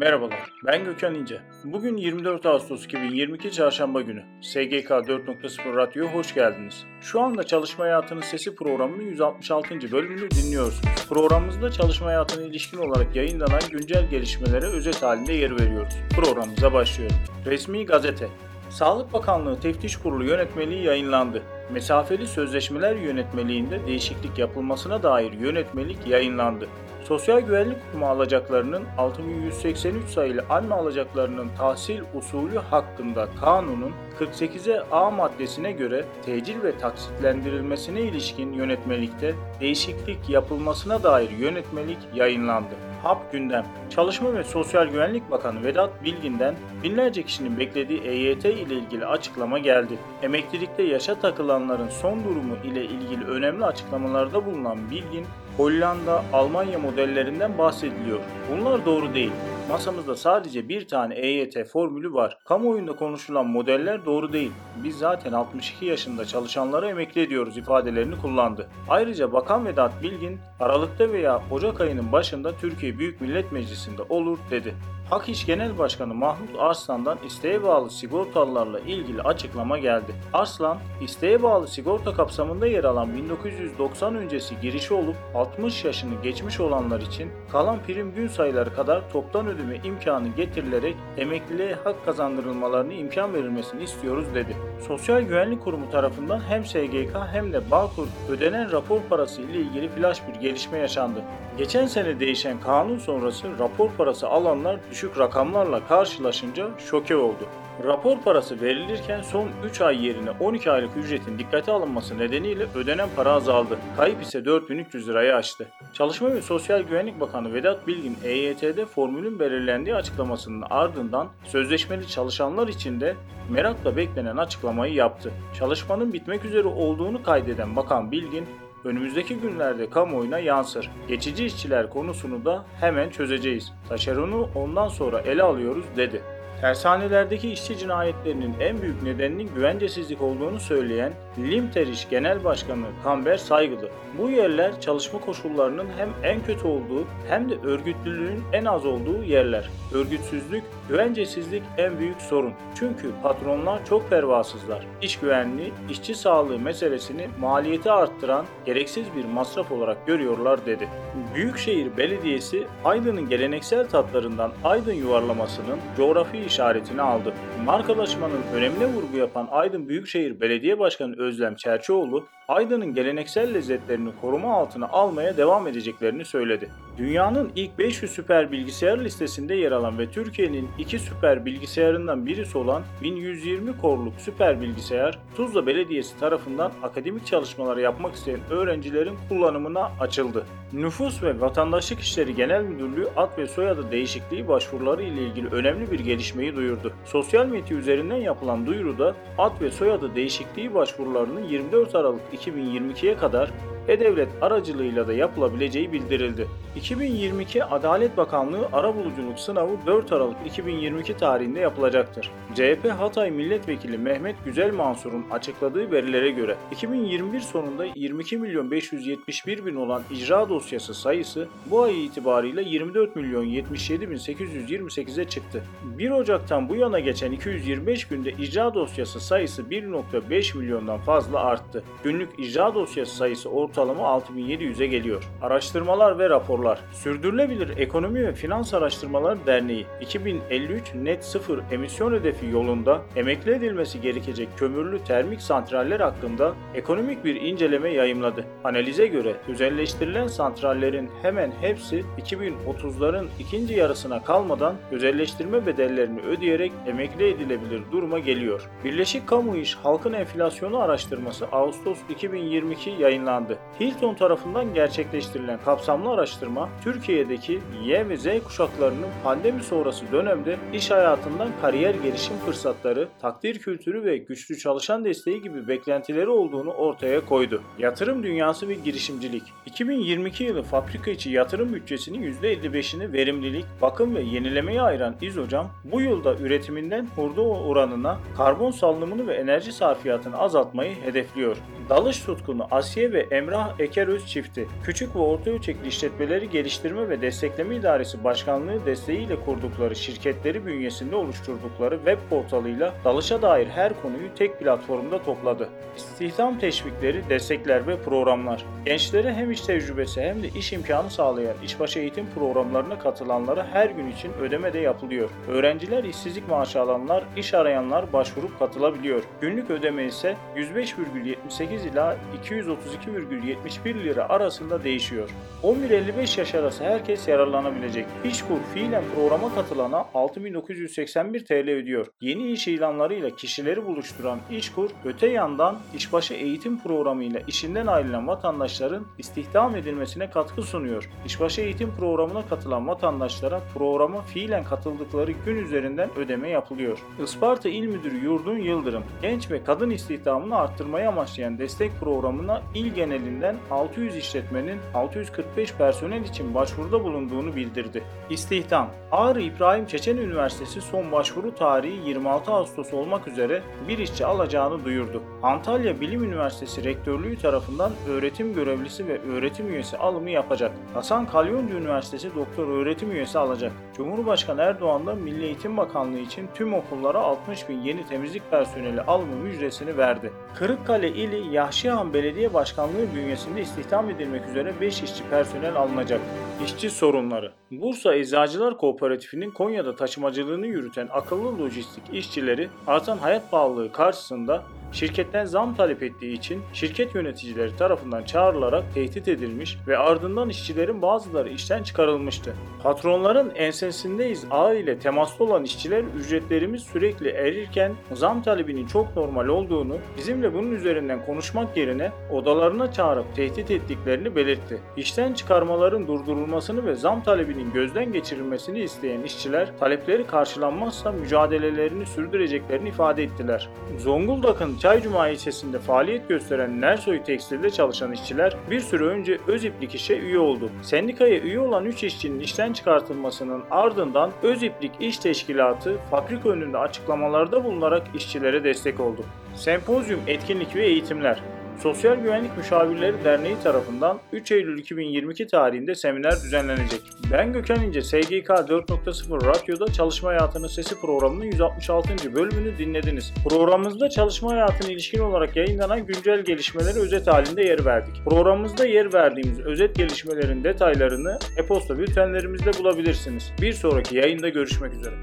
Merhabalar, ben Gökhan İnce. Bugün 24 Ağustos 2022 Çarşamba günü. SGK 4.0 Radyo'ya hoş geldiniz. Şu anda Çalışma Hayatının Sesi programının 166. bölümünü dinliyorsunuz. Programımızda çalışma hayatına ilişkin olarak yayınlanan güncel gelişmelere özet halinde yer veriyoruz. Programımıza başlıyorum. Resmi Gazete Sağlık Bakanlığı Teftiş Kurulu yönetmeliği yayınlandı. Mesafeli Sözleşmeler Yönetmeliğinde değişiklik yapılmasına dair yönetmelik yayınlandı. Sosyal Güvenlik Kurumu alacaklarının 6183 sayılı anne alacaklarının tahsil usulü hakkında kanunun 48'e A maddesine göre tecil ve taksitlendirilmesine ilişkin yönetmelikte değişiklik yapılmasına dair yönetmelik yayınlandı. HAP gündem. Çalışma ve Sosyal Güvenlik Bakanı Vedat Bilgin'den binlerce kişinin beklediği EYT ile ilgili açıklama geldi. Emeklilikte yaşa takılanların son durumu ile ilgili önemli açıklamalarda bulunan Bilgin, Hollanda, Almanya modellerinden bahsediliyor. Bunlar doğru değil. Masamızda sadece bir tane EYT formülü var. Kamuoyunda konuşulan modeller doğru değil. Biz zaten 62 yaşında çalışanları emekli ediyoruz ifadelerini kullandı. Ayrıca Bakan Vedat Bilgin, Aralık'ta veya Ocak ayının başında Türkiye Büyük Millet Meclisi'nde olur dedi. Hak İş Genel Başkanı Mahmut Arslan'dan isteğe bağlı sigortalılarla ilgili açıklama geldi. Arslan, isteğe bağlı sigorta kapsamında yer alan 1990 öncesi girişi olup 60 yaşını geçmiş olanlar için kalan prim gün sayıları kadar toptan ödeme imkanı getirilerek emekliliğe hak kazandırılmalarını imkan verilmesini istiyoruz dedi. Sosyal Güvenlik Kurumu tarafından hem SGK hem de Bağkur ödenen rapor parası ile ilgili flash bir gelişme yaşandı. Geçen sene değişen kanun sonrası rapor parası alanlar düşük rakamlarla karşılaşınca şoke oldu. Rapor parası verilirken son 3 ay yerine 12 aylık ücretin dikkate alınması nedeniyle ödenen para azaldı. Kayıp ise 4300 lirayı aştı. Çalışma ve Sosyal Güvenlik Bakanı Vedat Bilgin EYT'de formülün belirlendiği açıklamasının ardından sözleşmeli çalışanlar için de merakla beklenen açıklamayı yaptı. Çalışmanın bitmek üzere olduğunu kaydeden Bakan Bilgin, önümüzdeki günlerde kamuoyuna yansır. Geçici işçiler konusunu da hemen çözeceğiz. Taşeronu ondan sonra ele alıyoruz dedi. Tersanelerdeki işçi cinayetlerinin en büyük nedeninin güvencesizlik olduğunu söyleyen Limteriş Genel Başkanı Kamber Saygılı, bu yerler çalışma koşullarının hem en kötü olduğu hem de örgütlülüğün en az olduğu yerler. Örgütsüzlük, güvencesizlik en büyük sorun. Çünkü patronlar çok pervasızlar. İş güvenliği, işçi sağlığı meselesini maliyeti arttıran gereksiz bir masraf olarak görüyorlar dedi. Büyükşehir Belediyesi Aydın'ın geleneksel tatlarından Aydın yuvarlamasının coğrafi işaretini aldı. Markalaşmanın önemine vurgu yapan Aydın Büyükşehir Belediye Başkanı Özlem Çerçioğlu, Aydın'ın geleneksel lezzetlerini koruma altına almaya devam edeceklerini söyledi. Dünyanın ilk 500 süper bilgisayar listesinde yer alan ve Türkiye'nin iki süper bilgisayarından birisi olan 1120 korluk süper bilgisayar Tuzla Belediyesi tarafından akademik çalışmalar yapmak isteyen öğrencilerin kullanımına açıldı. Nüfus ve Vatandaşlık İşleri Genel Müdürlüğü ad ve soyadı değişikliği başvuruları ile ilgili önemli bir gelişmeyi duyurdu. Sosyal medya üzerinden yapılan duyuruda ad ve soyadı değişikliği başvurularının 24 Aralık 2022'ye kadar e-Devlet aracılığıyla da yapılabileceği bildirildi. 2022 Adalet Bakanlığı arabuluculuk sınavı 4 Aralık 2022 tarihinde yapılacaktır. CHP Hatay Milletvekili Mehmet Güzel Mansur'un açıkladığı verilere göre 2021 sonunda 22 milyon 571 bin olan icra dosyası sayısı bu ay itibariyle 24 milyon 77 bin 828'e çıktı. 1 Ocak'tan bu yana geçen 225 günde icra dosyası sayısı 1.5 milyondan fazla arttı. Günlük icra dosyası sayısı ortalama 6700'e geliyor. Araştırmalar ve raporlar Sürdürülebilir Ekonomi ve Finans Araştırmaları Derneği 2053 net sıfır emisyon hedefi yolunda emekli edilmesi gerekecek kömürlü termik santraller hakkında ekonomik bir inceleme yayımladı. Analize göre özelleştirilen santrallerin hemen hepsi 2030'ların ikinci yarısına kalmadan özelleştirme bedellerini ödeyerek emekli edilebilir duruma geliyor. Birleşik Kamu İş Halkın Enflasyonu Araştırması Ağustos 2022 yayınlandı. Hilton tarafından gerçekleştirilen kapsamlı araştırma Türkiye'deki Y ve Z kuşaklarının pandemi sonrası dönemde iş hayatından kariyer gelişim fırsatları, takdir kültürü ve güçlü çalışan desteği gibi beklentileri olduğunu ortaya koydu. Yatırım dünyası ve girişimcilik 2022 yılı fabrika içi yatırım bütçesinin %55'ini verimlilik, bakım ve yenilemeye ayıran İzocam, bu yılda üretiminden hurda oranına, karbon salınımını ve enerji sarfiyatını azaltmayı hedefliyor. Dalış tutkunu Asiye ve Emre Emrah Ekeröz çifti, küçük ve orta ölçekli işletmeleri geliştirme ve destekleme idaresi başkanlığı desteğiyle kurdukları şirketleri bünyesinde oluşturdukları web portalıyla dalışa dair her konuyu tek platformda topladı. İstihdam teşvikleri, destekler ve programlar. Gençlere hem iş tecrübesi hem de iş imkanı sağlayan işbaşı eğitim programlarına katılanlara her gün için ödeme de yapılıyor. Öğrenciler işsizlik maaşı alanlar, iş arayanlar başvurup katılabiliyor. Günlük ödeme ise 105,78 ila 232,71 lira arasında değişiyor. 11-55 yaş arası herkes yararlanabilecek. İşkur fiilen programa katılana 6981 TL ödüyor. Yeni iş ilanlarıyla kişileri buluşturan İşkur, öte yandan işbaşı eğitim programıyla işinden ayrılan vatandaşların istihdam edilmesine katkı sunuyor. İşbaşı eğitim programına katılan vatandaşlara programa fiilen katıldıkları gün üzerinden ödeme yapılıyor. Isparta İl Müdürü Yurdun Yıldırım, genç ve kadın istihdamını arttırmayı amaçlayan destek programına il genelinden 600 işletmenin 645 personel için başvuruda bulunduğunu bildirdi. İstihdam Ağrı İbrahim Çeçen Üniversitesi son başvuru tarihi 26 Ağustos olmak üzere bir işçi alacağını duyurdu. Antalya Bilim Üniversitesi Rektörlüğü tarafından öğretim görevlisi ve öğretim üyesi alımı yapacak. Hasan Kalyoncu Üniversitesi doktor öğretim üyesi alacak. Cumhurbaşkanı Erdoğan da Milli Eğitim Bakanlığı için tüm okullara 60 bin yeni temizlik personeli alımı müjdesini verdi. Kırıkkale ili Yahşihan Belediye Başkanlığı bünyesinde istihdam edilmek üzere 5 işçi personel alınacak. İşçi sorunları Bursa Eczacılar Kooperatifi'nin Konya'da taşımacılığını yürüten akıllı lojistik işçileri artan hayat pahalılığı karşısında şirketten zam talep ettiği için şirket yöneticileri tarafından çağrılarak tehdit edilmiş ve ardından işçilerin bazıları işten çıkarılmıştı. Patronların ensesindeyiz ağı ile temaslı olan işçiler ücretlerimiz sürekli erirken zam talebinin çok normal olduğunu, bizimle bunun üzerinden konuşmak yerine odalarına çağırıp tehdit ettiklerini belirtti. İşten çıkarmaların durdurulmasını ve zam talebinin gözden geçirilmesini isteyen işçiler talepleri karşılanmazsa mücadelelerini sürdüreceklerini ifade ettiler. Zonguldak'ın Çaycuma ilçesinde faaliyet gösteren Nersoy Tekstil'de çalışan işçiler bir süre önce Öziplik işe üye oldu. Sendikaya üye olan 3 işçinin işten çıkartılmasının ardından Öziplik İş Teşkilatı fabrika önünde açıklamalarda bulunarak işçilere destek oldu. Sempozyum, etkinlik ve eğitimler Sosyal Güvenlik Müşavirleri Derneği tarafından 3 Eylül 2022 tarihinde seminer düzenlenecek. Ben Gökhan İnce, SGK 4.0 Radyo'da Çalışma Hayatının Sesi programının 166. bölümünü dinlediniz. Programımızda çalışma hayatına ilişkin olarak yayınlanan güncel gelişmeleri özet halinde yer verdik. Programımızda yer verdiğimiz özet gelişmelerin detaylarını e-posta bültenlerimizde bulabilirsiniz. Bir sonraki yayında görüşmek üzere.